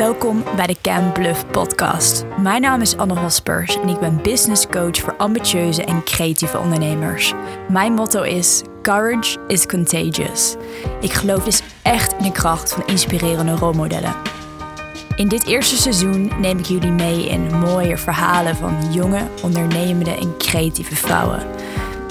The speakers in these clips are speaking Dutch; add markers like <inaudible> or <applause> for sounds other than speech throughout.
Welkom bij de Cam Bluff podcast. Mijn naam is Anne Hospers en ik ben business coach voor ambitieuze en creatieve ondernemers. Mijn motto is Courage is contagious. Ik geloof dus echt in de kracht van inspirerende rolmodellen. In dit eerste seizoen neem ik jullie mee in mooie verhalen van jonge, ondernemende en creatieve vrouwen.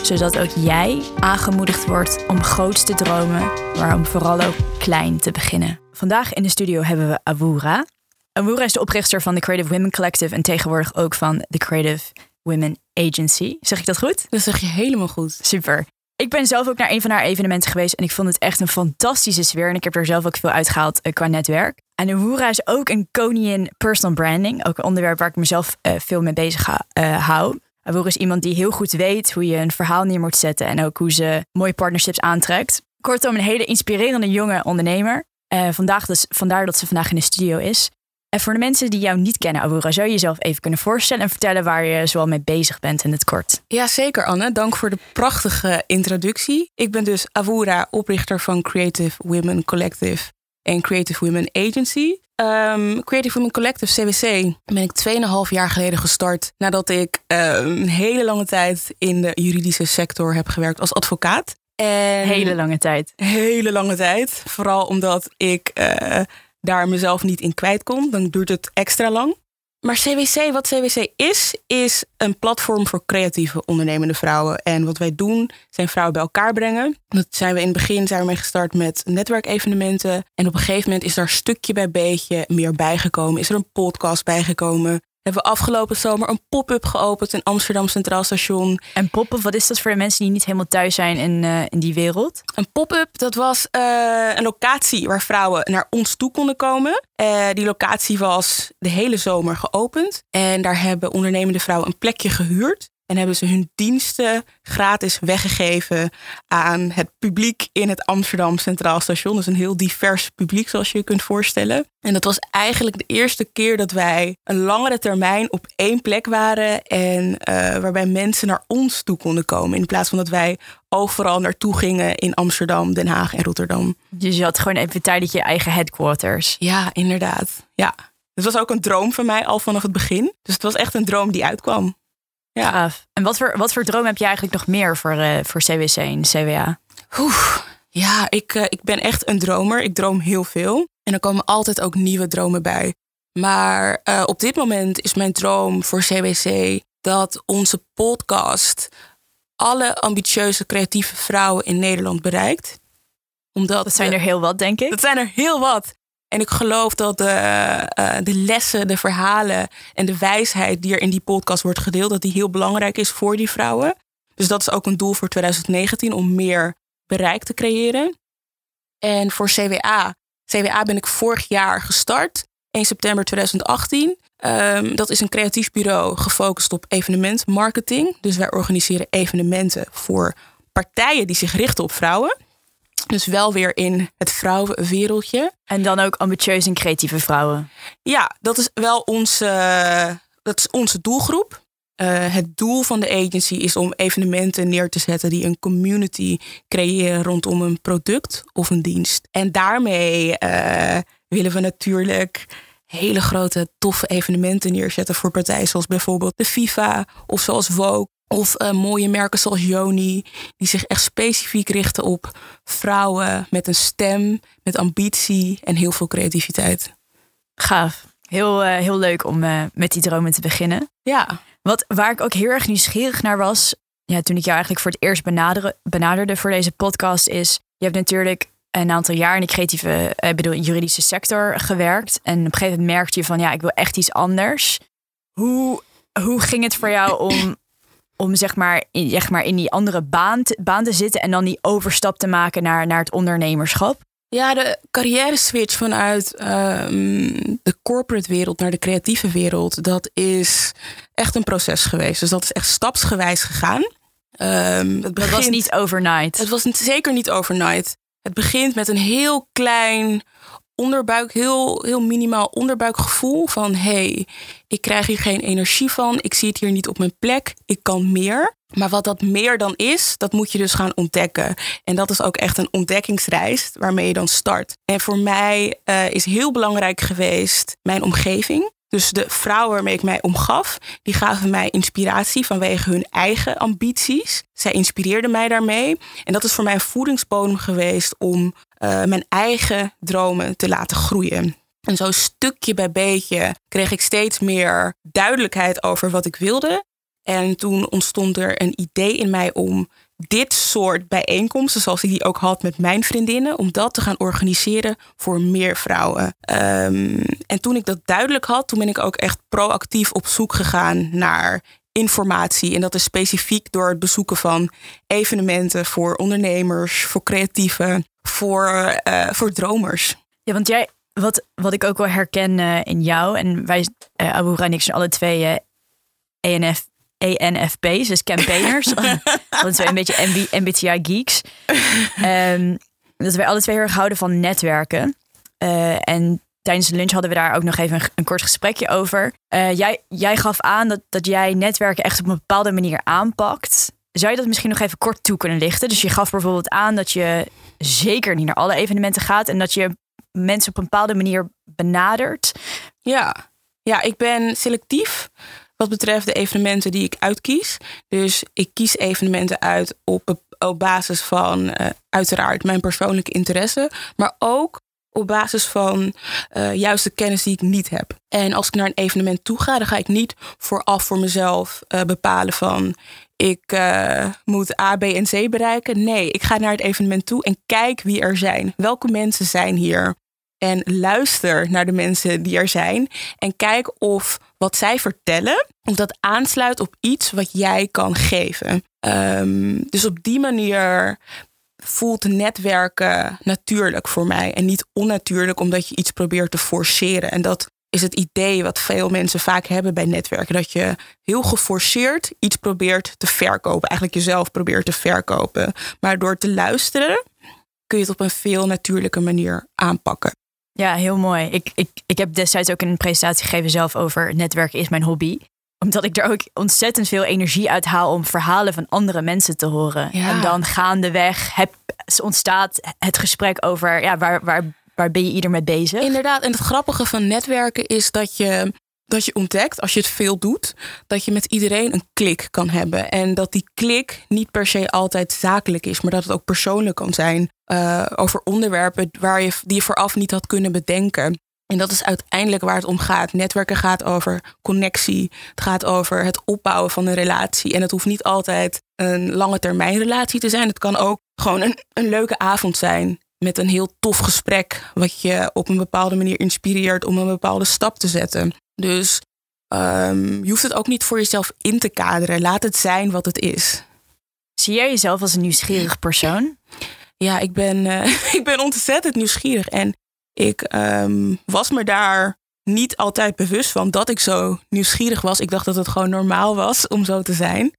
Zodat ook jij aangemoedigd wordt om groots te dromen, maar om vooral ook klein te beginnen. Vandaag in de studio hebben we Awura. Awura is de oprichter van de Creative Women Collective en tegenwoordig ook van de Creative Women Agency. Zeg ik dat goed? Dat zeg je helemaal goed. Super. Ik ben zelf ook naar een van haar evenementen geweest en ik vond het echt een fantastische sfeer. En ik heb er zelf ook veel uitgehaald uh, qua netwerk. En Awura is ook een koningin personal branding. Ook een onderwerp waar ik mezelf uh, veel mee bezig uh, hou. Awura is iemand die heel goed weet hoe je een verhaal neer moet zetten en ook hoe ze mooie partnerships aantrekt. Kortom, een hele inspirerende jonge ondernemer. vandaag dus, vandaar dat ze vandaag in de studio is. En voor de mensen die jou niet kennen, Awura, zou je jezelf even kunnen voorstellen en vertellen waar je zoal mee bezig bent in het kort? Ja, zeker Anne. Dank voor de prachtige introductie. Ik ben dus Awura, oprichter van Creative Women Collective en Creative Women Agency. Um, Creative Women Collective, CWC, ben ik 2,5 jaar geleden gestart nadat ik um, een hele lange tijd in de juridische sector heb gewerkt als advocaat. En hele lange tijd. Hele lange tijd. Vooral omdat ik uh, daar mezelf niet in kwijt kon. Dan duurt het extra lang. Maar CWC, wat CWC is, is een platform voor creatieve ondernemende vrouwen. En wat wij doen, zijn vrouwen bij elkaar brengen. Dat zijn we in het begin zijn we mee gestart met netwerkevenementen. En op een gegeven moment is daar stukje bij beetje meer bijgekomen. Is er een podcast bijgekomen hebben we afgelopen zomer een pop-up geopend in Amsterdam Centraal Station. En pop-up, wat is dat voor de mensen die niet helemaal thuis zijn in, uh, in die wereld? Een pop-up, dat was uh, een locatie waar vrouwen naar ons toe konden komen. Uh, die locatie was de hele zomer geopend. En daar hebben ondernemende vrouwen een plekje gehuurd. En hebben ze hun diensten gratis weggegeven aan het publiek in het Amsterdam Centraal Station. Dus een heel divers publiek, zoals je je kunt voorstellen. En dat was eigenlijk de eerste keer dat wij een langere termijn op één plek waren. En uh, waarbij mensen naar ons toe konden komen. In plaats van dat wij overal naartoe gingen in Amsterdam, Den Haag en Rotterdam. Dus je had gewoon even tijdelijk je eigen headquarters. Ja, inderdaad. Ja. Het was ook een droom van mij al vanaf het begin. Dus het was echt een droom die uitkwam. Ja. Gaaf. En wat voor, wat voor droom heb je eigenlijk nog meer voor, uh, voor CWC en CWA? Oeh, ja, ik, uh, ik ben echt een dromer. Ik droom heel veel. En er komen altijd ook nieuwe dromen bij. Maar uh, op dit moment is mijn droom voor CWC dat onze podcast alle ambitieuze creatieve vrouwen in Nederland bereikt. Omdat dat zijn er heel wat, denk ik. Dat zijn er heel wat. En ik geloof dat de, uh, de lessen, de verhalen en de wijsheid die er in die podcast wordt gedeeld, dat die heel belangrijk is voor die vrouwen. Dus dat is ook een doel voor 2019 om meer bereik te creëren. En voor CWA. CWA ben ik vorig jaar gestart, 1 september 2018. Um, dat is een creatief bureau gefocust op evenementmarketing. Dus wij organiseren evenementen voor partijen die zich richten op vrouwen. Dus wel weer in het vrouwenwereldje. En dan ook ambitieuze en creatieve vrouwen. Ja, dat is wel onze, dat is onze doelgroep. Uh, het doel van de agency is om evenementen neer te zetten die een community creëren rondom een product of een dienst. En daarmee uh, willen we natuurlijk hele grote, toffe evenementen neerzetten voor partijen zoals bijvoorbeeld de FIFA of zoals Vogue. Of uh, mooie merken zoals Joni, die zich echt specifiek richten op vrouwen met een stem, met ambitie en heel veel creativiteit. Gaaf. Heel, uh, heel leuk om uh, met die dromen te beginnen. Ja. Wat, waar ik ook heel erg nieuwsgierig naar was, ja, toen ik jou eigenlijk voor het eerst benaderde, benaderde voor deze podcast, is: je hebt natuurlijk een aantal jaar in de creatieve, ik bedoel, juridische sector gewerkt. En op een gegeven moment merkte je van, ja, ik wil echt iets anders. Hoe, hoe ging het voor jou om om zeg maar, in, zeg maar in die andere baan te, baan te zitten en dan die overstap te maken naar, naar het ondernemerschap? Ja, de carrière switch vanuit um, de corporate wereld naar de creatieve wereld, dat is echt een proces geweest. Dus dat is echt stapsgewijs gegaan. Um, het begint, was niet overnight. Het was zeker niet overnight. Het begint met een heel klein onderbuik, heel, heel minimaal onderbuikgevoel van hey, ik krijg hier geen energie van, ik zie het hier niet op mijn plek, ik kan meer. Maar wat dat meer dan is, dat moet je dus gaan ontdekken. En dat is ook echt een ontdekkingsreis waarmee je dan start. En voor mij uh, is heel belangrijk geweest mijn omgeving. Dus de vrouwen waarmee ik mij omgaf, die gaven mij inspiratie vanwege hun eigen ambities. Zij inspireerden mij daarmee. En dat is voor mij een voedingsbodem geweest om uh, mijn eigen dromen te laten groeien. En zo stukje bij beetje kreeg ik steeds meer duidelijkheid over wat ik wilde. En toen ontstond er een idee in mij om dit soort bijeenkomsten, zoals ik die ook had met mijn vriendinnen, om dat te gaan organiseren voor meer vrouwen. Um, en toen ik dat duidelijk had, toen ben ik ook echt proactief op zoek gegaan naar informatie. En dat is specifiek door het bezoeken van evenementen voor ondernemers, voor creatieven, voor, uh, voor dromers. Ja, want jij, wat, wat ik ook wel herken uh, in jou, en wij, uh, Abu en ik zijn alle twee ENF ENFP's, dus campaigners. <laughs> Alle twee een beetje MBTI geeks. Um, dat wij alle twee heel erg houden van netwerken. Uh, en tijdens de lunch hadden we daar ook nog even een, een kort gesprekje over. Uh, jij, jij gaf aan dat, dat jij netwerken echt op een bepaalde manier aanpakt. Zou je dat misschien nog even kort toe kunnen lichten? Dus je gaf bijvoorbeeld aan dat je zeker niet naar alle evenementen gaat en dat je mensen op een bepaalde manier benadert. Ja, ja ik ben selectief wat betreft de evenementen die ik uitkies. Dus ik kies evenementen uit op, op basis van uh, uiteraard mijn persoonlijke interesse, maar ook op basis van uh, juist de kennis die ik niet heb. En als ik naar een evenement toe ga, dan ga ik niet vooraf voor mezelf uh, bepalen van ik moet A, B en C bereiken. Nee, ik ga naar het evenement toe en kijk wie er zijn. Welke mensen zijn hier? En luister naar de mensen die er zijn. En kijk of wat zij vertellen, of dat aansluit op iets wat jij kan geven. Um, dus op die manier voelt netwerken natuurlijk voor mij. En niet onnatuurlijk omdat je iets probeert te forceren. En dat is het idee wat veel mensen vaak hebben bij netwerken. Dat je heel geforceerd iets probeert te verkopen. Eigenlijk jezelf probeert te verkopen. Maar door te luisteren kun je het op een veel natuurlijke manier aanpakken. Ja, heel mooi. Ik, ik, ik heb destijds ook een presentatie gegeven zelf over netwerken is mijn hobby. Omdat ik er ook ontzettend veel energie uit haal om verhalen van andere mensen te horen. Ja. En dan gaandeweg heb, ontstaat het gesprek over ja, waar, waar, waar ben je ieder mee bezig. Inderdaad, en het grappige van netwerken is dat je dat je ontdekt, als je het veel doet, dat je met iedereen een klik kan hebben. En dat die klik niet per se altijd zakelijk is, maar dat het ook persoonlijk kan zijn uh, over onderwerpen waar je, die je vooraf niet had kunnen bedenken. En dat is uiteindelijk waar het om gaat. Netwerken gaat over connectie. Het gaat over het opbouwen van een relatie. En het hoeft niet altijd een lange termijn relatie te zijn. Het kan ook gewoon een, een leuke avond zijn. Met een heel tof gesprek. Wat je op een bepaalde manier inspireert om een bepaalde stap te zetten. Dus um, je hoeft het ook niet voor jezelf in te kaderen. Laat het zijn wat het is. Zie jij jezelf als een nieuwsgierig persoon? Ik ben, uh, <laughs> ik ben ontzettend nieuwsgierig. En ik um, was me daar niet altijd bewust van dat ik zo nieuwsgierig was. Ik dacht dat het gewoon normaal was om zo te zijn.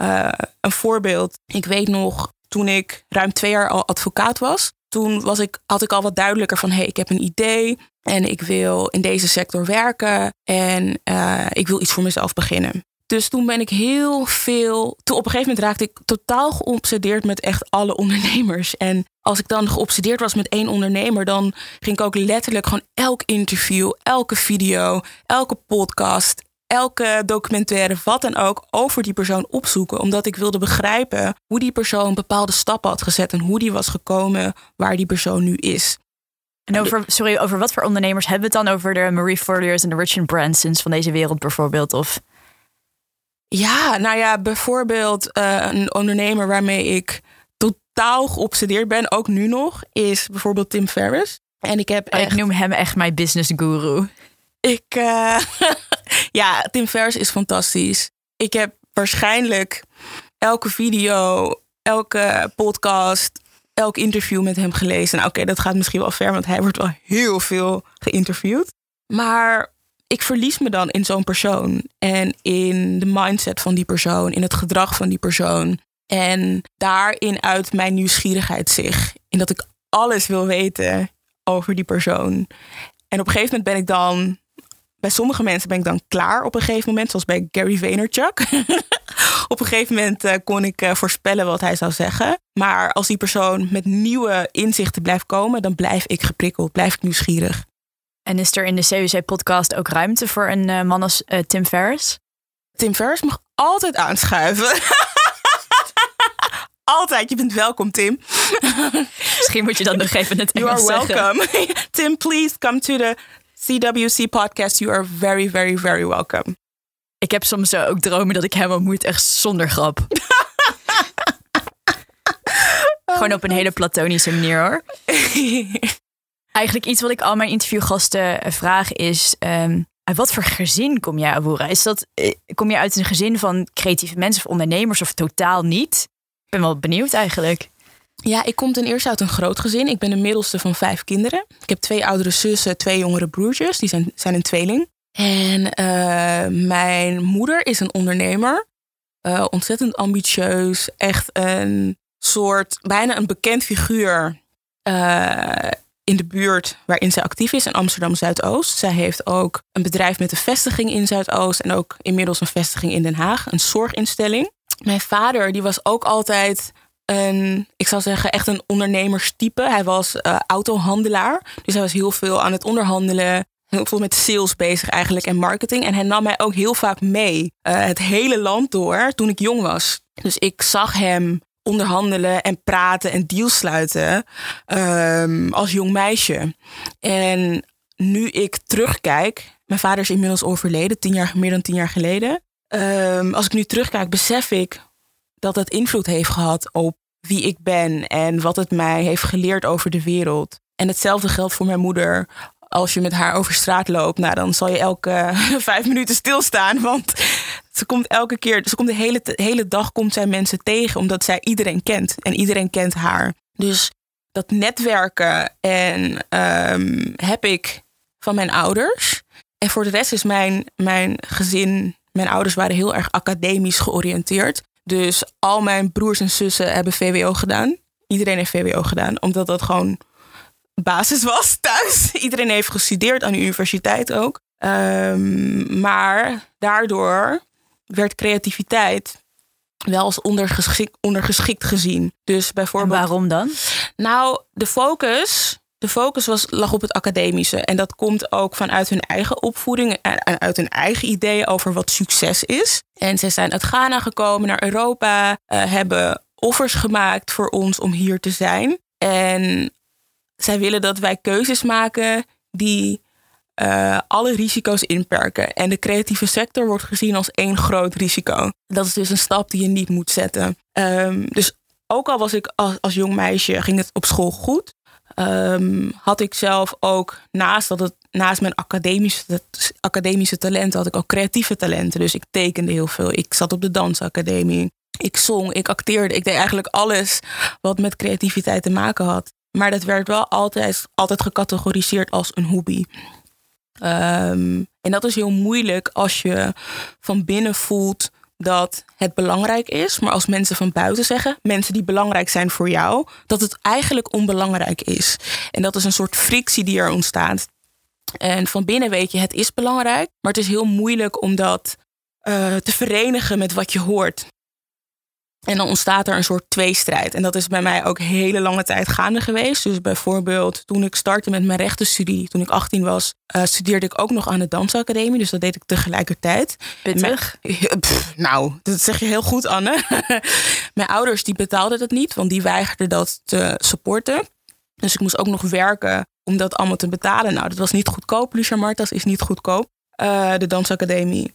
Uh, een voorbeeld. Ik weet nog, toen ik ruim twee jaar al advocaat was, toen was ik, had ik al wat duidelijker van hé, hey, ik heb een idee. En ik wil in deze sector werken en uh, ik wil iets voor mezelf beginnen. Dus toen ben ik heel veel. Toen op een gegeven moment raakte ik totaal geobsedeerd met echt alle ondernemers. En als ik dan geobsedeerd was met één ondernemer, dan ging ik ook letterlijk gewoon elk interview, elke video, elke podcast, elke documentaire, wat dan ook, over die persoon opzoeken. Omdat ik wilde begrijpen hoe die persoon bepaalde stappen had gezet en hoe die was gekomen waar die persoon nu is. En over, sorry, over wat voor ondernemers hebben we het dan? Over de Marie Forleur's en de Richard Bransons van deze wereld bijvoorbeeld? Of... Ja, nou ja, bijvoorbeeld uh, een ondernemer waarmee ik totaal geobsedeerd ben, ook nu nog, is bijvoorbeeld Tim Ferriss. En ik heb echt... Ik noem hem echt mijn business guru. Ik, uh, <laughs> ja, Tim Ferriss is fantastisch. Ik heb waarschijnlijk elke video, elke podcast, elk interview met hem gelezen. Nou, oké, dat gaat misschien wel ver, want hij wordt wel heel veel geïnterviewd. Maar ik verlies me dan in zo'n persoon en in de mindset van die persoon, in het gedrag van die persoon. En daarin uit mijn nieuwsgierigheid zich. In dat ik alles wil weten over die persoon. En op een gegeven moment ben ik dan bij sommige mensen ben ik dan klaar op een gegeven moment, zoals bij Gary Vaynerchuk. <laughs> op een gegeven moment uh, kon ik uh, voorspellen wat hij zou zeggen. Maar als die persoon met nieuwe inzichten blijft komen, dan blijf ik geprikkeld, blijf ik nieuwsgierig. En is er in de CUC-podcast ook ruimte voor een uh, man als Tim Ferriss? Tim Ferriss mag altijd aanschuiven. <laughs> altijd, je bent welkom, Tim. <laughs> Misschien moet je dan nog even het Engels You are welcome. <laughs> Tim, please come to the CWC podcast. You are very, very, very welcome. Ik heb soms ook dromen dat ik hem ontmoet, echt zonder grap. Gewoon op een hele platonische manier hoor. Eigenlijk iets wat ik al mijn interviewgasten vraag is... Um, uit wat voor gezin kom jij, Awoera? Is dat, eh, kom je uit een gezin van creatieve mensen of ondernemers of totaal niet? Ik ben wel benieuwd eigenlijk. Ja, ik kom ten eerste uit een groot gezin. Ik ben de middelste van vijf kinderen. Ik heb twee oudere zussen, twee jongere broertjes. Die zijn, zijn een tweeling. En uh, mijn moeder is een ondernemer. Uh, ontzettend ambitieus. Echt een soort, bijna een bekend figuur in de buurt waarin zij actief is, in Amsterdam Zuidoost. Zij heeft ook een bedrijf met een vestiging in Zuidoost en ook inmiddels een vestiging in Den Haag, een zorginstelling. Mijn vader, die was ook altijd een, ik zou zeggen, echt een ondernemerstype. Hij was uh, autohandelaar. Dus hij was heel veel aan het onderhandelen. Heel veel met sales bezig eigenlijk en marketing. En hij nam mij ook heel vaak mee uh, het hele land door toen ik jong was. Dus ik zag hem onderhandelen en praten en deals sluiten um, als jong meisje. En nu ik terugkijk, mijn vader is inmiddels overleden, tien jaar, meer dan tien jaar geleden. Um, als ik nu terugkijk, besef ik dat het invloed heeft gehad op wie ik ben en wat het mij heeft geleerd over de wereld. En hetzelfde geldt voor mijn moeder. Als je met haar over straat loopt, nou, dan zal je elke <laughs> vijf minuten stilstaan. Want ze komt elke keer, ze komt de hele, hele dag komt zij mensen tegen, omdat zij iedereen kent. En iedereen kent haar. Dus dat netwerken en um, heb ik van mijn ouders. En voor de rest is mijn, mijn gezin, mijn ouders waren heel erg academisch georiënteerd. Dus al mijn broers en zussen hebben VWO gedaan. Iedereen heeft VWO gedaan, omdat dat gewoon basis was <laughs> thuis. Iedereen heeft gestudeerd aan de universiteit ook. Um, maar daardoor werd creativiteit wel als ondergeschikt, ondergeschikt gezien. Dus bijvoorbeeld. En waarom dan? Nou, de focus de focus was, lag op het academische. En dat komt ook vanuit hun eigen opvoeding en uit hun eigen ideeën over wat succes is. En ze zijn uit Ghana gekomen naar Europa, uh, hebben offers gemaakt voor ons om hier te zijn. En zij willen dat wij keuzes maken die uh, alle risico's inperken. En de creatieve sector wordt gezien als één groot risico. Dat is dus een stap die je niet moet zetten. Um, dus ook al was ik als, als jong meisje, ging het op school goed. Um, had ik zelf ook naast dat het naast mijn academische, academische talenten had ik ook creatieve talenten. Dus ik tekende heel veel. Ik zat op de dansacademie. Ik zong, ik acteerde. Ik deed eigenlijk alles wat met creativiteit te maken had. Maar dat werd wel altijd, altijd gecategoriseerd als een hobby. Um, en dat is heel moeilijk als je van binnen voelt dat het belangrijk is, maar als mensen van buiten zeggen, mensen die belangrijk zijn voor jou, dat het eigenlijk onbelangrijk is. En dat is een soort frictie die er ontstaat. En van binnen weet je, het is belangrijk, maar het is heel moeilijk om dat uh, te verenigen met wat je hoort. En dan ontstaat er een soort tweestrijd. En dat is bij mij ook hele lange tijd gaande geweest. Dus bijvoorbeeld toen ik startte met mijn rechtenstudie, toen ik 18 was, uh, studeerde ik ook nog aan de dansacademie. Dus dat deed ik tegelijkertijd. Pittig? <laughs> Pff, nou, dat zeg je heel goed, Anne. <laughs> mijn ouders die betaalden dat niet, want die weigerden dat te supporten. Dus ik moest ook nog werken om dat allemaal te betalen. Nou, dat was niet goedkoop. Lucia Martas is niet goedkoop. Uh, de dansacademie.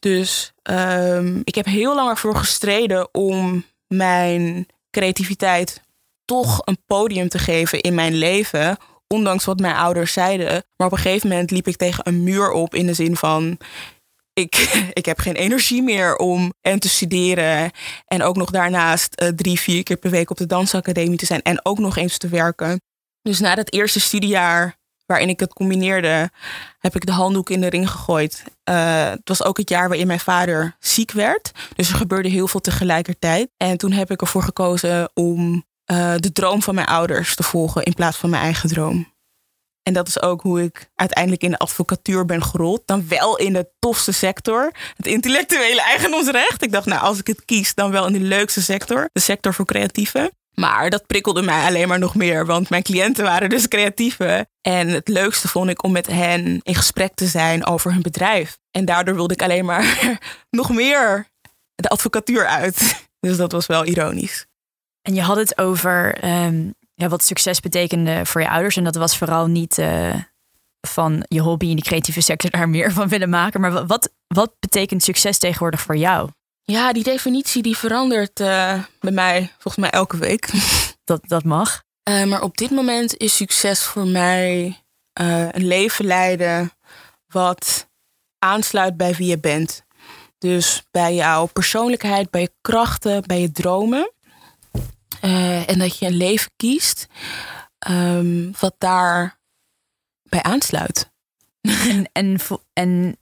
Dus um, ik heb heel lang ervoor gestreden om mijn creativiteit toch een podium te geven in mijn leven. Ondanks wat mijn ouders zeiden. Maar op een gegeven moment liep ik tegen een muur op in de zin van. Ik, <laughs> ik heb geen energie meer om en te studeren. En ook nog daarnaast uh, drie, vier keer per week op de dansacademie te zijn. En ook nog eens te werken. Dus na dat eerste studiejaar waarin ik het combineerde, heb ik de handdoek in de ring gegooid. Uh, het was ook het jaar waarin mijn vader ziek werd. Dus er gebeurde heel veel tegelijkertijd. En toen heb ik ervoor gekozen om uh, de droom van mijn ouders te volgen in plaats van mijn eigen droom. En dat is ook hoe ik uiteindelijk in de advocatuur ben gerold. Dan wel in de tofste sector, het intellectuele eigendomsrecht. Ik dacht, nou, als ik het kies, dan wel in de leukste sector, de sector voor creatieven. Maar dat prikkelde mij alleen maar nog meer, want mijn cliënten waren dus creatieven. En het leukste vond ik om met hen in gesprek te zijn over hun bedrijf. En daardoor wilde ik alleen maar <laughs> nog meer de advocatuur uit. <laughs> Dus dat was wel ironisch. En je had het over ehm, ja, wat succes betekende voor je ouders. En dat was vooral niet uh, van je hobby in de creatieve sector daar meer van willen maken. Maar wat, wat betekent succes tegenwoordig voor jou? Ja, die definitie die verandert uh, bij mij volgens mij elke week. <laughs> Dat, dat mag. Uh, maar op dit moment is succes voor mij een leven leiden wat aansluit bij wie je bent. Dus bij jouw persoonlijkheid, bij je krachten, bij je dromen. En dat je een leven kiest um, wat daar bij aansluit. En, en, en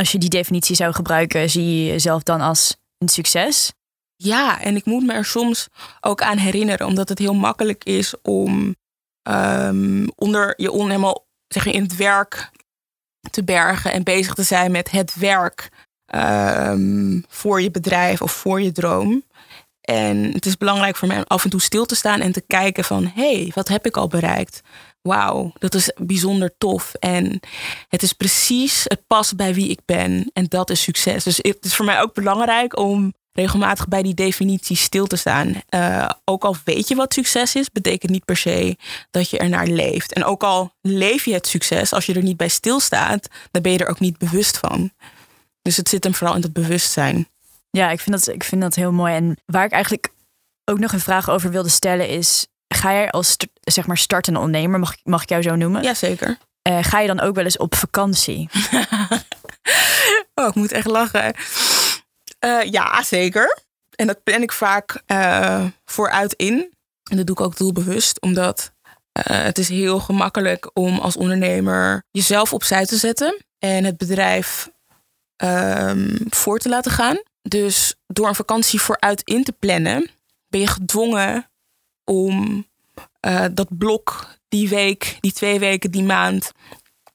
als je die definitie zou gebruiken, zie je jezelf dan als een succes? Ja, en ik moet me er soms ook aan herinneren, omdat het heel makkelijk is om um, onder je on helemaal zeg in het werk te bergen en bezig te zijn met het werk um, voor je bedrijf of voor je droom. En het is belangrijk voor mij om af en toe stil te staan en te kijken van... hé, hey, wat heb ik al bereikt? Wauw, dat is bijzonder tof. En het is precies, het past bij wie ik ben. En dat is succes. Dus het is voor mij ook belangrijk om regelmatig bij die definitie stil te staan. Uh, ook al weet je wat succes is, betekent niet per se dat je er naar leeft. En ook al leef je het succes, als je er niet bij stilstaat, dan ben je er ook niet bewust van. Dus het zit hem vooral in het bewustzijn. Ja, ik vind, dat, ik vind dat heel mooi. En waar ik eigenlijk ook nog een vraag over wilde stellen is... ga jij als zeg maar startende ondernemer, mag, mag ik jou zo noemen? Jazeker. Uh, ga je dan ook wel eens op vakantie? <laughs> oh, ik moet echt lachen. Uh, ja, zeker. En dat plan ik vaak uh, vooruit in. En dat doe ik ook doelbewust, omdat het is heel gemakkelijk om als ondernemer jezelf opzij te zetten en het bedrijf um, voor te laten gaan. Dus door een vakantie vooruit in te plannen, ben je gedwongen om uh, dat blok, die week, die twee weken, die maand,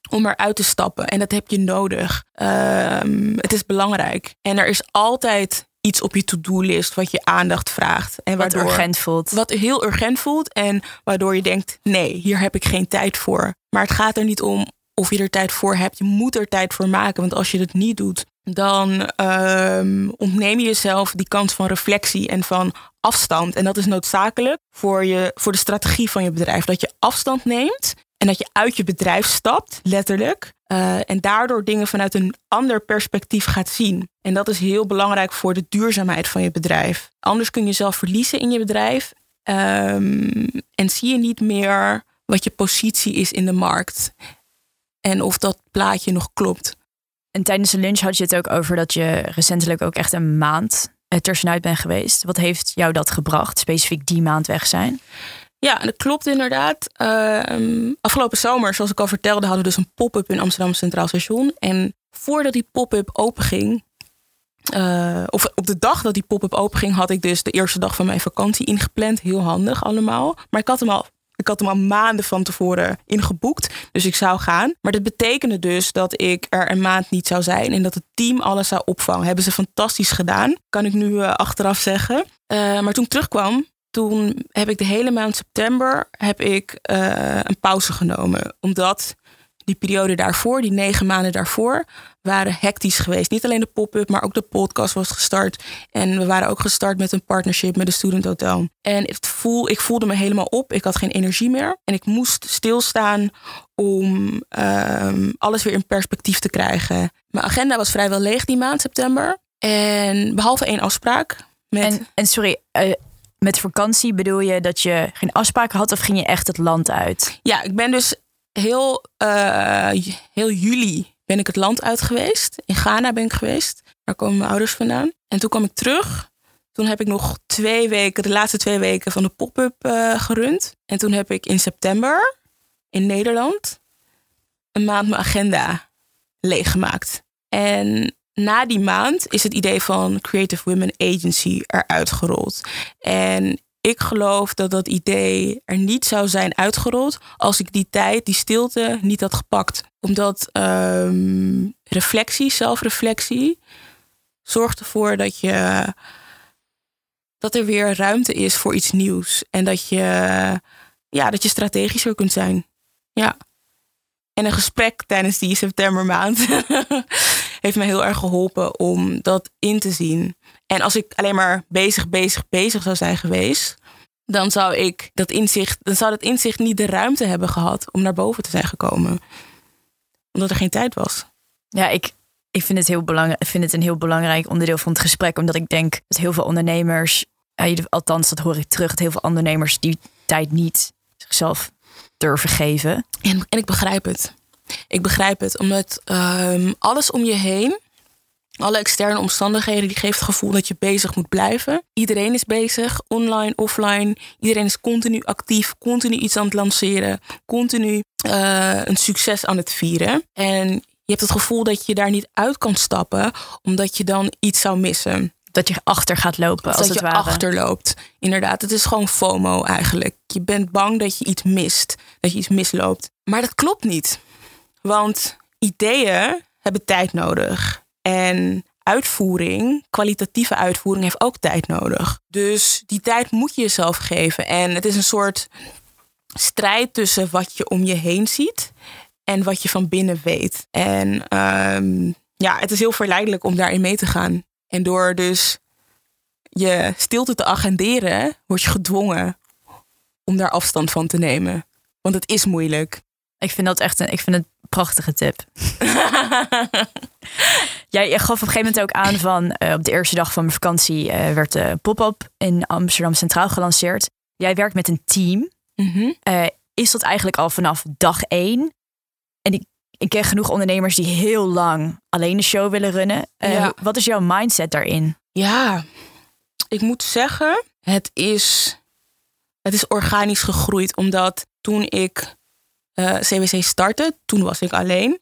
om eruit te stappen. En dat heb je nodig. Um, het is belangrijk. En er is altijd iets op je to-do-list wat je aandacht vraagt. En waardoor, wat urgent voelt. Wat heel urgent voelt en waardoor je denkt, nee, hier heb ik geen tijd voor. Maar het gaat er niet om of je er tijd voor hebt. Je moet er tijd voor maken. Want als je het niet doet, dan um, ontneem je jezelf die kans van reflectie en van afstand. En dat is noodzakelijk voor, je, voor de strategie van je bedrijf. Dat je afstand neemt en dat je uit je bedrijf stapt, letterlijk. Uh, en daardoor dingen vanuit een ander perspectief gaat zien. En dat is heel belangrijk voor de duurzaamheid van je bedrijf. Anders kun je jezelf verliezen in je bedrijf. Um, en zie je niet meer wat je positie is in de markt. En of dat plaatje nog klopt. En tijdens de lunch had je het ook over dat je recentelijk ook echt een maand tussenuit bent geweest. Wat heeft jou dat gebracht, specifiek die maand weg zijn? Ja, dat klopt inderdaad. Uh, afgelopen zomer, zoals ik al vertelde, hadden we dus een pop-up in Amsterdam Centraal Station. En voordat die pop-up openging, uh, of op de dag dat die pop-up openging, had ik dus de eerste dag van mijn vakantie ingepland. Heel handig allemaal. Maar ik had hem al ik had hem al maanden van tevoren ingeboekt. Dus ik zou gaan. Maar dat betekende dus dat ik er een maand niet zou zijn. En dat het team alles zou opvangen. Hebben ze fantastisch gedaan. Kan ik nu uh, achteraf zeggen. Uh, maar toen ik terugkwam. Toen heb ik de hele maand september heb ik, uh, een pauze genomen. Omdat die periode daarvoor, die negen maanden daarvoor, waren hectisch geweest. Niet alleen de pop-up, maar ook de podcast was gestart. En we waren ook gestart met een partnership met de Student Hotel. En het voel, ik voelde me helemaal op. Ik had geen energie meer. En ik moest stilstaan om um, alles weer in perspectief te krijgen. Mijn agenda was vrijwel leeg die maand, september. En behalve één afspraak. Met... En, en sorry, uh, met vakantie bedoel je dat je geen afspraken had of ging je echt het land uit? Ja, ik ben dus heel, uh, heel juli ben ik het land uit geweest. In Ghana ben ik geweest. Daar komen mijn ouders vandaan. En toen kwam ik terug. Toen heb ik nog twee weken, de laatste twee weken van de pop-up uh, gerund. En toen heb ik in september in Nederland een maand mijn agenda leeggemaakt. En na die maand is het idee van Creative Women Agency eruit gerold. En ik geloof dat dat idee er niet zou zijn uitgerold als ik die tijd, die stilte, niet had gepakt. Omdat ehm, reflectie, zelfreflectie, zorgt ervoor dat je dat er weer ruimte is voor iets nieuws. En dat je, ja, dat je strategischer kunt zijn. Ja. En een gesprek tijdens die septembermaand <laughs> heeft mij heel erg geholpen om dat in te zien. En als ik alleen maar bezig, bezig, bezig zou zijn geweest, dan zou ik dat inzicht, dan zou dat inzicht niet de ruimte hebben gehad om naar boven te zijn gekomen. Omdat er geen tijd was. Ja, ik, ik vind het heel belangrijk. Ik vind het een heel belangrijk onderdeel van het gesprek, omdat ik denk dat heel veel ondernemers, althans dat hoor ik terug, dat heel veel ondernemers die tijd niet zichzelf durven geven. En, en ik begrijp het. Ik begrijp het, omdat ehm, alles om je heen, alle externe omstandigheden, die geeft het gevoel dat je bezig moet blijven. Iedereen is bezig, online, offline. Iedereen is continu actief, continu iets aan het lanceren, continu uh, een succes aan het vieren. En je hebt het gevoel dat je daar niet uit kan stappen, omdat je dan iets zou missen. Dat je achter gaat lopen, als dat het je ware. achterloopt. Inderdaad, het is gewoon FOMO eigenlijk. Je bent bang dat je iets mist, dat je iets misloopt. Maar dat klopt niet. Want ideeën hebben tijd nodig. En uitvoering, kwalitatieve uitvoering, heeft ook tijd nodig. Dus die tijd moet je jezelf geven. En het is een soort strijd tussen wat je om je heen ziet en wat je van binnen weet. En ehm, ja, het is heel verleidelijk om daarin mee te gaan. En door dus je stilte te agenderen, word je gedwongen om daar afstand van te nemen. Want het is moeilijk. Ik vind dat echt een, ik vind het prachtige tip. <laughs> Jij gaf op een gegeven moment ook aan van uh, op de eerste dag van mijn vakantie uh, werd de pop-up in Amsterdam Centraal gelanceerd. Jij werkt met een team. Mm -hmm. uh, is dat eigenlijk al vanaf dag één? En ik, ik ken genoeg ondernemers die heel lang alleen de show willen runnen. Ja. Wat is jouw mindset daarin? Ja, ik moet zeggen, het is, het is organisch gegroeid. Omdat toen ik uh, CWC startte, toen was ik alleen.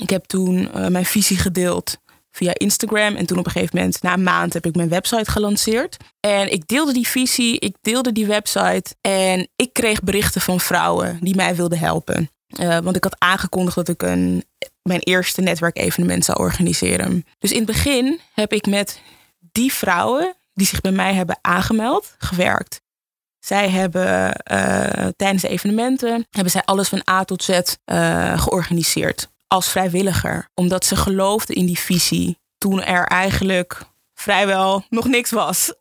Ik heb toen uh, mijn visie gedeeld via Instagram. En toen op een gegeven moment, na een maand, heb ik mijn website gelanceerd. En ik deelde die visie, ik deelde die website. En ik kreeg berichten van vrouwen die mij wilden helpen. Uh, want ik had aangekondigd dat ik een, mijn eerste netwerkevenement zou organiseren. Dus in het begin heb ik met die vrouwen die zich bij mij hebben aangemeld, gewerkt. Zij hebben uh, tijdens de evenementen hebben zij alles van A tot Z uh, georganiseerd als vrijwilliger, omdat ze geloofden in die visie toen er eigenlijk vrijwel nog niks was.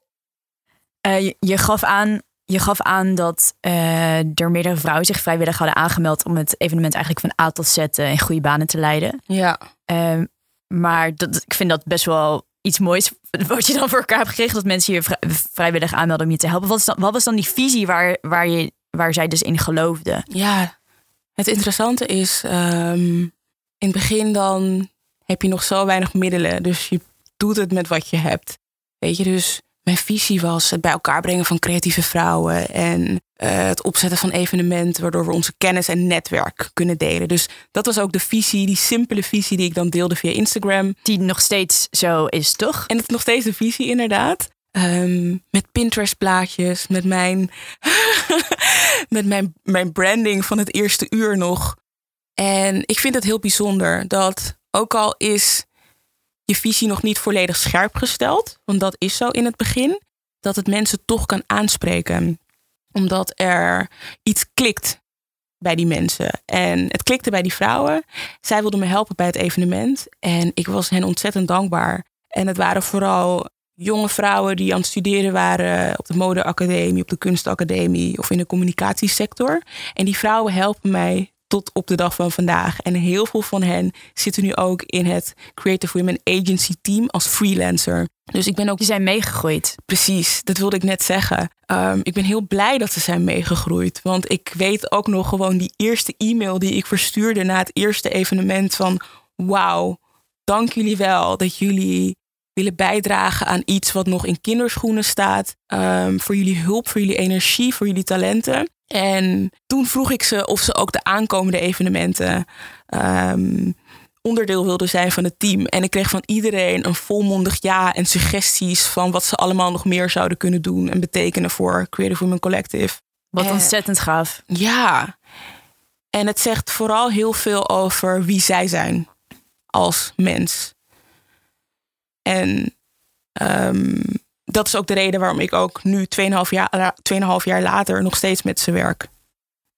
Uh, je, je, gaf aan, je gaf aan dat er meerdere vrouwen zich vrijwillig hadden aangemeld om het evenement eigenlijk van A tot Z in goede banen te leiden. Ja. Ehm, maar dat, ik vind dat best wel iets moois <laughs> wat je dan voor elkaar hebt gekregen. Dat mensen je vrijwillig aanmelden om je te helpen. Wat, is dan, wat was dan die visie waar, waar, je, waar zij dus in geloofden? Ja, het interessante is... Um, in het begin dan heb je nog zo weinig middelen. Dus je doet het met wat je hebt. Weet je, dus mijn visie was het bij elkaar brengen van creatieve vrouwen. En uh, het opzetten van evenementen waardoor we onze kennis en netwerk kunnen delen. Dus dat was ook de visie, die simpele visie die ik dan deelde via Instagram. Die nog steeds zo is, toch? En het is nog steeds de visie, inderdaad. Um, met Pinterest plaatjes, met mijn, <laughs> met mijn, mijn branding van het eerste uur nog. En ik vind het heel bijzonder dat ook al is je visie nog niet volledig scherp gesteld, want dat is zo in het begin, dat het mensen toch kan aanspreken. Omdat er iets klikt bij die mensen. En het klikte bij die vrouwen. Zij wilden me helpen bij het evenement en ik was hen ontzettend dankbaar. En het waren vooral jonge vrouwen die aan het studeren waren op de modeacademie, op de kunstacademie of in de communicatiesector. En die vrouwen helpen mij tot op de dag van vandaag. En heel veel van hen zitten nu ook in het Creative Women Agency team als freelancer. Dus ik ben ook. Die zijn meegegroeid. Precies, dat wilde ik net zeggen. Um, ik ben heel blij dat ze zijn meegegroeid. Want ik weet ook nog gewoon die eerste e-mail die ik verstuurde na het eerste evenement van wauw, dank jullie wel dat jullie willen bijdragen aan iets wat nog in kinderschoenen staat. Um, voor jullie hulp, voor jullie energie, voor jullie talenten. En toen vroeg ik ze of ze ook de aankomende evenementen um, onderdeel wilde zijn van het team. En ik kreeg van iedereen een volmondig ja en suggesties van wat ze allemaal nog meer zouden kunnen doen en betekenen voor Creative Women Collective. Wat ontzettend gaaf. Ja. En het zegt vooral heel veel over wie zij zijn als mens. En ehm, dat is ook de reden waarom ik ook nu 2,5 jaar, 2,5 jaar later nog steeds met ze werk.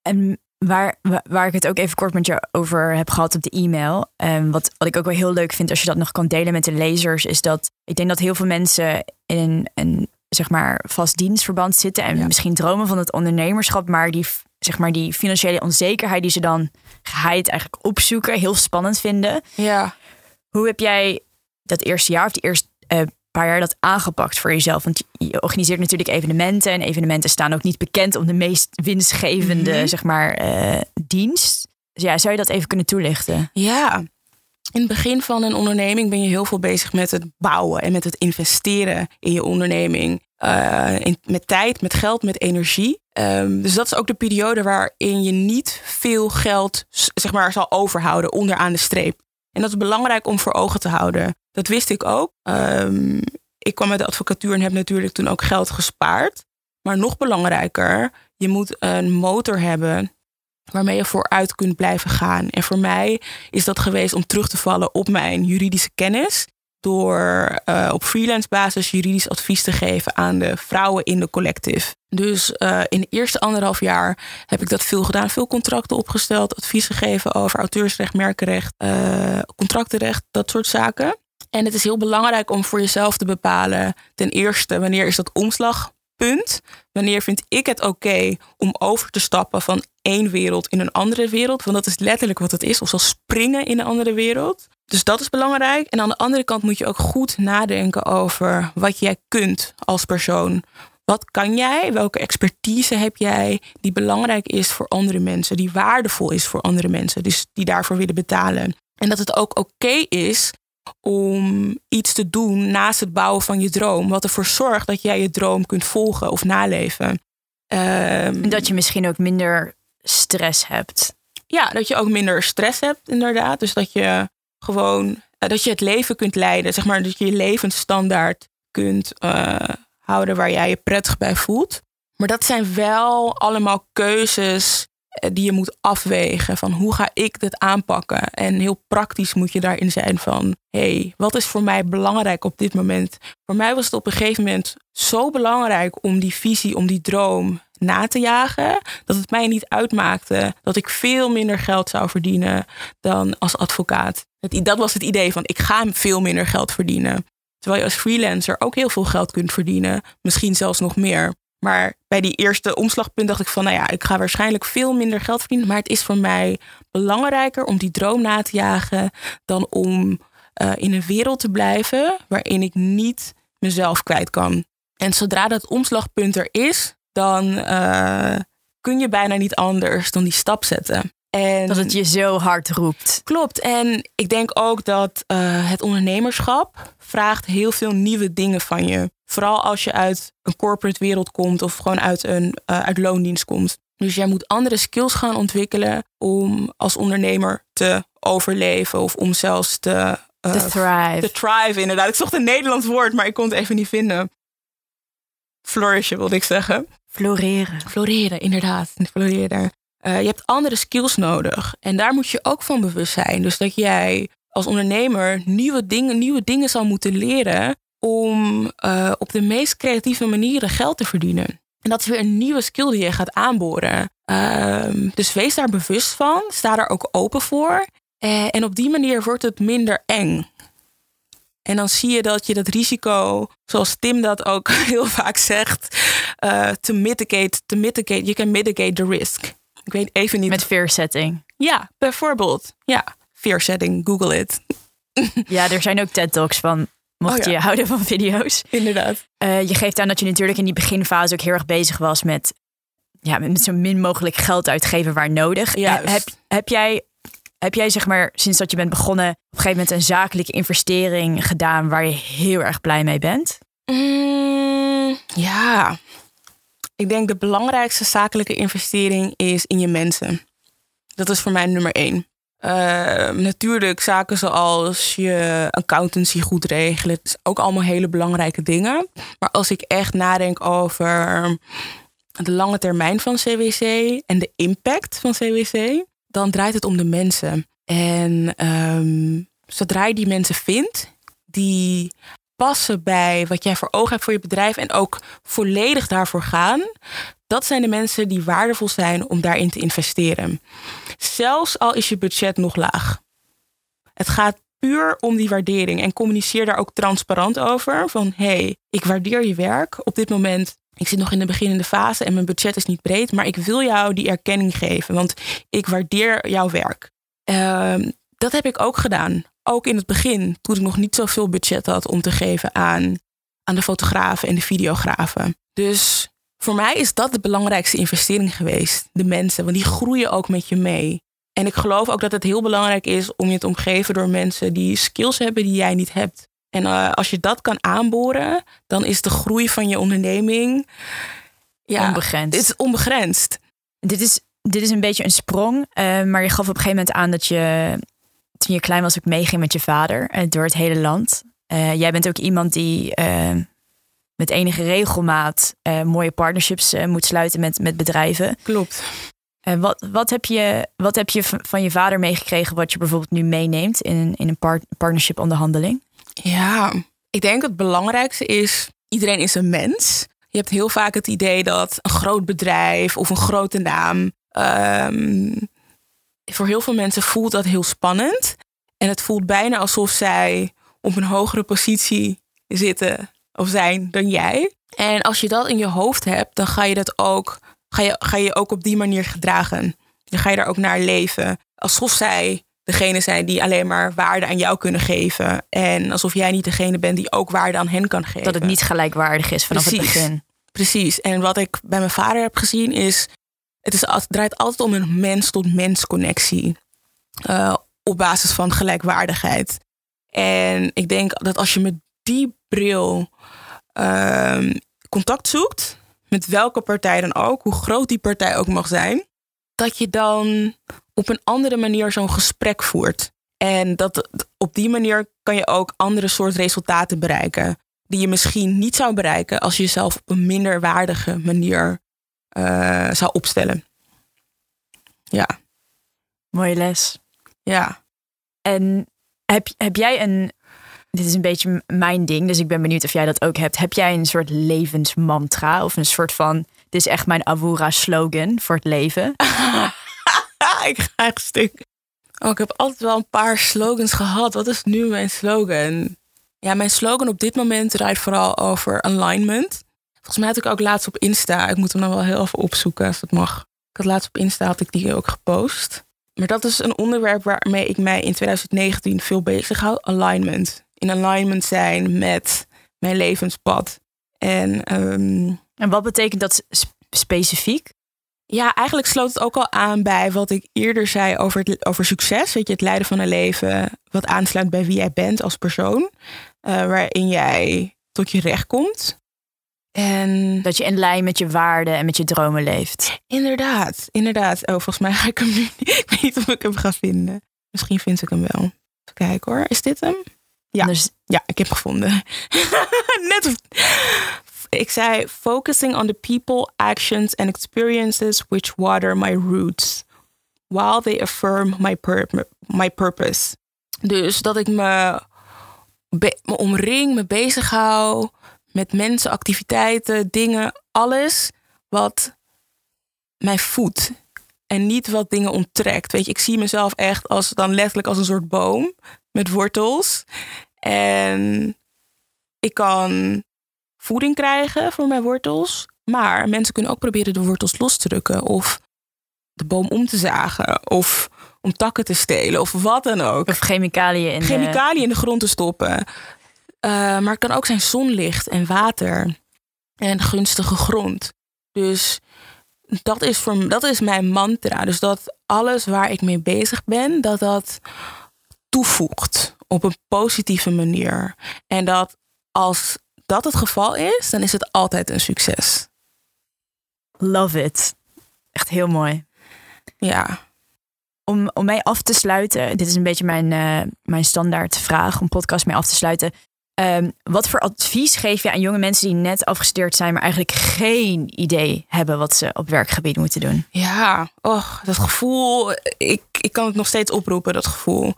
En waar, wa- waar ik het ook even kort met je over heb gehad op de e-mail. En wat, wat ik ook wel heel leuk vind als je dat nog kan delen met de lezers, is dat ik denk dat heel veel mensen in een, een zeg maar vast dienstverband zitten en Ja. misschien dromen van het ondernemerschap, maar die zeg maar die financiële onzekerheid die ze dan geheid eigenlijk opzoeken, heel spannend vinden. Ja. Hoe heb jij dat eerste jaar of die eerste eh, paar jaar dat aangepakt voor jezelf? Want je, organiseert natuurlijk evenementen en evenementen staan ook niet bekend om de meest winstgevende Mhm. zeg maar eh, dienst. Dus ja, zou je dat even kunnen toelichten? Ja. In het begin van een onderneming ben je heel veel bezig met het bouwen en met het investeren in je onderneming. Eh, in- met tijd, met geld, met energie. Ehm, dus dat is ook de periode waarin je niet veel geld zeg maar, zal overhouden onderaan de streep. En dat is belangrijk om voor ogen te houden. Dat wist ik ook. Ehm, ik kwam uit de advocatuur en heb natuurlijk toen ook geld gespaard. Maar nog belangrijker, je moet een motor hebben waarmee je vooruit kunt blijven gaan. En voor mij is dat geweest om terug te vallen op mijn juridische kennis. Door eh, op freelance basis juridisch advies te geven aan de vrouwen in de collective. Dus eh, in de eerste anderhalf jaar heb ik dat veel gedaan. Veel contracten opgesteld, advies gegeven over auteursrecht, merkenrecht, eh, contractenrecht, dat soort zaken. En het is heel belangrijk om voor jezelf te bepalen, ten eerste, wanneer is dat omslagpunt? Wanneer vind ik het oké om over te stappen van één wereld in een andere wereld? Want dat is letterlijk wat het is, of zal springen in een andere wereld. Dus dat is belangrijk. En aan de andere kant moet je ook goed nadenken over wat jij kunt als persoon. Wat kan jij? Welke expertise heb jij die belangrijk is voor andere mensen, die waardevol is voor andere mensen, dus die daarvoor willen betalen? En dat het ook oké is om iets te doen naast het bouwen van je droom, wat ervoor zorgt dat jij je droom kunt volgen of naleven. Ehm, En dat je misschien ook minder stress hebt. ja, dat je ook minder stress hebt, inderdaad. Dus dat je gewoon eh, dat je het leven kunt leiden, zeg maar, dat je je levensstandaard kunt eh, houden waar jij je prettig bij voelt. Maar dat zijn wel allemaal keuzes eh, die je moet afwegen van hoe ga ik dit aanpakken? En heel praktisch moet je daarin zijn van, hé, hey, wat is voor mij belangrijk op dit moment? Voor mij was het op een gegeven moment zo belangrijk om die visie, om die droom na te jagen, dat het mij niet uitmaakte dat ik veel minder geld zou verdienen dan als advocaat. Dat was het idee van, ik ga veel minder geld verdienen. Terwijl je als freelancer ook heel veel geld kunt verdienen, misschien zelfs nog meer. Maar bij die eerste omslagpunt dacht ik van, nou ja, ik ga waarschijnlijk veel minder geld verdienen. Maar het is voor mij belangrijker om die droom na te jagen dan om eh, in een wereld te blijven waarin ik niet mezelf kwijt kan. En zodra dat omslagpunt er is, dan eh, kun je bijna niet anders dan die stap zetten. En Dat het je zo hard roept. Klopt. En ik denk ook dat eh, het ondernemerschap vraagt heel veel nieuwe dingen van je. Vooral als je uit een corporate wereld komt of gewoon uit een uh, uit loondienst komt. Dus jij moet andere skills gaan ontwikkelen om als ondernemer te overleven of om zelfs te. Uh, te thrive. Te thrive, inderdaad. Ik zocht een Nederlands woord, maar ik kon het even niet vinden. Flourishen wilde ik zeggen. Floreren. Floreren, inderdaad. Floreren. Uh, je hebt andere skills nodig. En daar moet je ook van bewust zijn. Dus dat jij als ondernemer nieuwe dingen, nieuwe dingen zal moeten leren om uh, op de meest creatieve manieren geld te verdienen. En dat is weer een nieuwe skill die je gaat aanboren. Uh, dus wees daar bewust van. Sta daar ook open voor. Uh, en op die manier wordt het minder eng. En dan zie je dat je dat risico, zoals Tim dat ook <laughs> heel vaak zegt, uh, to mitigate, to mitigate, you can mitigate the risk. Ik weet even niet. Met fear setting. Ja, bijvoorbeeld. Ja, fear setting, Google it. <laughs> ja, er zijn ook TED Talks van, mocht oh ja. je <laughs> houden van video's. Inderdaad. Uh, je geeft aan dat je natuurlijk in die beginfase ook heel erg bezig was met, ja, met zo min mogelijk geld uitgeven waar nodig. Ja. Heb, heb jij heb jij zeg maar sinds dat je bent begonnen op een gegeven moment een zakelijke investering gedaan waar je heel erg blij mee bent? Mm, ja, ik denk de belangrijkste zakelijke investering is in je mensen. Dat is voor mij nummer één. Uh, natuurlijk zaken zoals je accountancy goed regelen. Het is ook allemaal hele belangrijke dingen. Maar als ik echt nadenk over de lange termijn van CWC en de impact van CWC, dan draait het om de mensen. En um, zodra je die mensen vindt die passen bij wat jij voor ogen hebt voor je bedrijf en ook volledig daarvoor gaan, dat zijn de mensen die waardevol zijn om daarin te investeren. Zelfs al is je budget nog laag. Het gaat puur om die waardering en communiceer daar ook transparant over. Van hey, ik waardeer je werk. Op dit moment, ik zit nog in de beginnende fase en mijn budget is niet breed, maar ik wil jou die erkenning geven, want ik waardeer jouw werk. Uh, dat heb ik ook gedaan. Ook in het begin, toen ik nog niet zoveel budget had om te geven aan, aan de fotografen en de videografen. Dus voor mij is dat de belangrijkste investering geweest. De mensen, want die groeien ook met je mee. En ik geloof ook dat het heel belangrijk is om je te omgeven door mensen die skills hebben die jij niet hebt. En uh, als je dat kan aanboren, dan is de groei van je onderneming ja, onbegrensd. Het is onbegrensd. Dit is, dit is een beetje een sprong, uh, maar je gaf op een gegeven moment aan dat je toen je klein was ook meeging met je vader uh, door het hele land. jij bent ook iemand die met enige regelmaat mooie partnerships moet sluiten met, met bedrijven. Klopt. Wat, wat, heb je, wat heb je van je vader meegekregen wat je bijvoorbeeld nu meeneemt in, in een part partnership onderhandeling? Ja, ik denk het belangrijkste is, iedereen is een mens. Je hebt heel vaak het idee dat een groot bedrijf of een grote naam, um, voor heel veel mensen voelt dat heel spannend. En het voelt bijna alsof zij op een hogere positie zitten of zijn dan jij. En als je dat in je hoofd hebt, dan ga je dat ook, ga je, ga je ook op die manier gedragen. Dan ga je daar ook naar leven. Alsof zij degene zijn die alleen maar waarde aan jou kunnen geven. En alsof jij niet degene bent die ook waarde aan hen kan geven. Dat het niet gelijkwaardig is vanaf Precies. het begin. Precies. En wat ik bij mijn vader heb gezien is... Het, is, het draait altijd om een mens-tot-mens connectie. Uh, op basis van gelijkwaardigheid. En ik denk dat als je met die bril uh, contact zoekt, met welke partij dan ook, hoe groot die partij ook mag zijn, dat je dan op een andere manier zo'n gesprek voert. En dat op die manier kan je ook andere soort resultaten bereiken. Die je misschien niet zou bereiken als je jezelf op een minder waardige manier uh, zou opstellen. Ja. Mooie les. Ja. En heb, heb jij een, dit is een beetje mijn ding, dus ik ben benieuwd of jij dat ook hebt. Heb jij een soort levensmantra of een soort van, dit is echt mijn Avura slogan voor het leven? <laughs> <laughs> ik ga echt stuk. Oh, ik heb altijd wel een paar slogans gehad. Wat is nu mijn slogan? Ja, mijn slogan op dit moment draait vooral over alignment. Volgens mij had ik ook laatst op Insta. Ik moet hem dan wel heel even opzoeken als het mag. Ik had laatst op Insta had ik die ook gepost. Maar dat is een onderwerp waarmee ik mij in 2019 veel bezig hou. Alignment in alignment zijn met mijn levenspad. En, um, en wat betekent dat specifiek? Ja, eigenlijk sloot het ook al aan bij wat ik eerder zei over, het, over succes. Weet je, het leiden van een leven wat aansluit bij wie jij bent als persoon. Uh, waarin jij tot je recht komt. En dat je in lijn met je waarden en met je dromen leeft. Inderdaad, inderdaad. Oh, volgens mij ga ik hem nu. <laughs> Ik weet niet of ik hem ga vinden. Misschien vind ik hem wel. Even kijken hoor. Is dit hem? Ja, dus, ja ik heb gevonden. <laughs> Net ik zei focusing on the people, actions and experiences which water my roots while they affirm my, my purpose. Dus dat ik me, me omring, me bezighoud met mensen, activiteiten, dingen, alles wat mij voedt. En niet wat dingen onttrekt. Weet je, ik zie mezelf echt als dan letterlijk als een soort boom met wortels. En ik kan voeding krijgen voor mijn wortels. Maar mensen kunnen ook proberen de wortels los te drukken. Of de boom om te zagen. Of om takken te stelen. Of wat dan ook. Of chemicaliën in, chemicaliën in de grond te stoppen. Uh, maar het kan ook zijn zonlicht en water. En gunstige grond. Dus dat is, voor, dat is mijn mantra. Dus dat alles waar ik mee bezig ben, dat dat toevoegt op een positieve manier. En dat als dat het geval is, dan is het altijd een succes. Love it. Echt heel mooi. Ja. om, om mij af te sluiten, dit is een beetje mijn, uh, mijn standaard vraag om podcast mee af te sluiten. Um, wat voor advies geef je aan jonge mensen die net afgestudeerd zijn, maar eigenlijk geen idee hebben wat ze op werkgebied moeten doen? Ja, oh, dat gevoel, ik, ik kan het nog steeds oproepen, dat gevoel.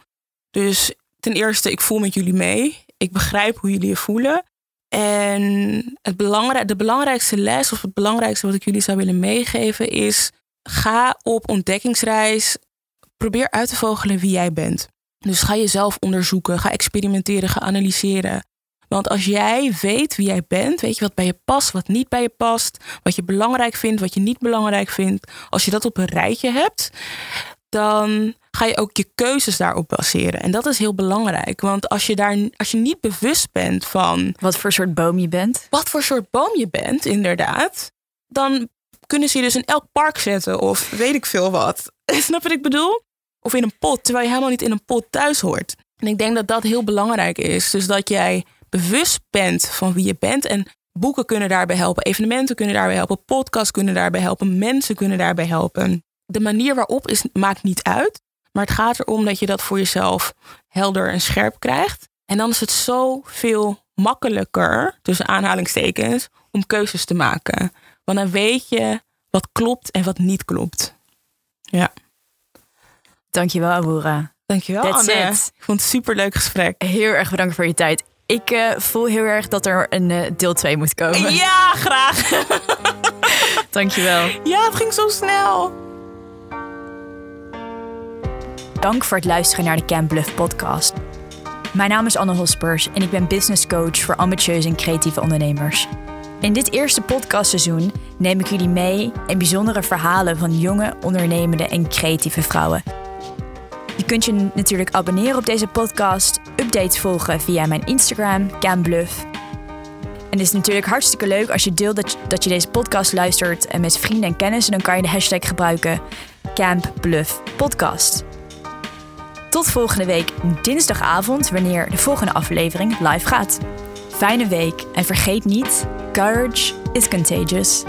Dus ten eerste, ik voel met jullie mee. Ik begrijp hoe jullie je voelen. En het belangrijk, de belangrijkste les of het belangrijkste wat ik jullie zou willen meegeven is: ga op ontdekkingsreis. Probeer uit te vogelen wie jij bent. Dus ga jezelf onderzoeken, ga experimenteren, ga analyseren. Want als jij weet wie jij bent, weet je wat bij je past, wat niet bij je past, wat je belangrijk vindt, wat je niet belangrijk vindt. Als je dat op een rijtje hebt, dan ga je ook je keuzes daarop baseren. En dat is heel belangrijk. Want als je, daar, als je niet bewust bent van. Wat voor soort boom je bent. Wat voor soort boom je bent, inderdaad. Dan kunnen ze je dus in elk park zetten of weet ik veel wat. <laughs> Snap wat ik bedoel? Of in een pot, terwijl je helemaal niet in een pot thuis hoort. En ik denk dat dat heel belangrijk is. Dus dat jij bewust bent van wie je bent. En boeken kunnen daarbij helpen, evenementen kunnen daarbij helpen, podcasts kunnen daarbij helpen, mensen kunnen daarbij helpen. De manier waarop is, maakt niet uit. Maar het gaat erom dat je dat voor jezelf helder en scherp krijgt. En dan is het zoveel makkelijker, tussen aanhalingstekens, om keuzes te maken. Want dan weet je wat klopt en wat niet klopt. Ja. Dankjewel, Aboura. Dankjewel, That's Anne. It. Ik vond het een superleuk gesprek. Heel erg bedankt voor je tijd. Ik uh, voel heel erg dat er een uh, deel 2 moet komen. Ja, graag. <laughs> Dankjewel. Ja, het ging zo snel. Dank voor het luisteren naar de Camp Bluff podcast. Mijn naam is Anne Hospers en ik ben business coach voor ambitieuze en creatieve ondernemers. In dit eerste podcastseizoen neem ik jullie mee in bijzondere verhalen van jonge, ondernemende en creatieve vrouwen. Je kunt je natuurlijk abonneren op deze podcast, updates volgen via mijn Instagram, CamBluff. En het is natuurlijk hartstikke leuk als je deelt dat je, dat je deze podcast luistert en met vrienden en kennissen. Dan kan je de hashtag gebruiken Camp Bluff Podcast. Tot volgende week dinsdagavond, wanneer de volgende aflevering live gaat. Fijne week en vergeet niet, courage is contagious.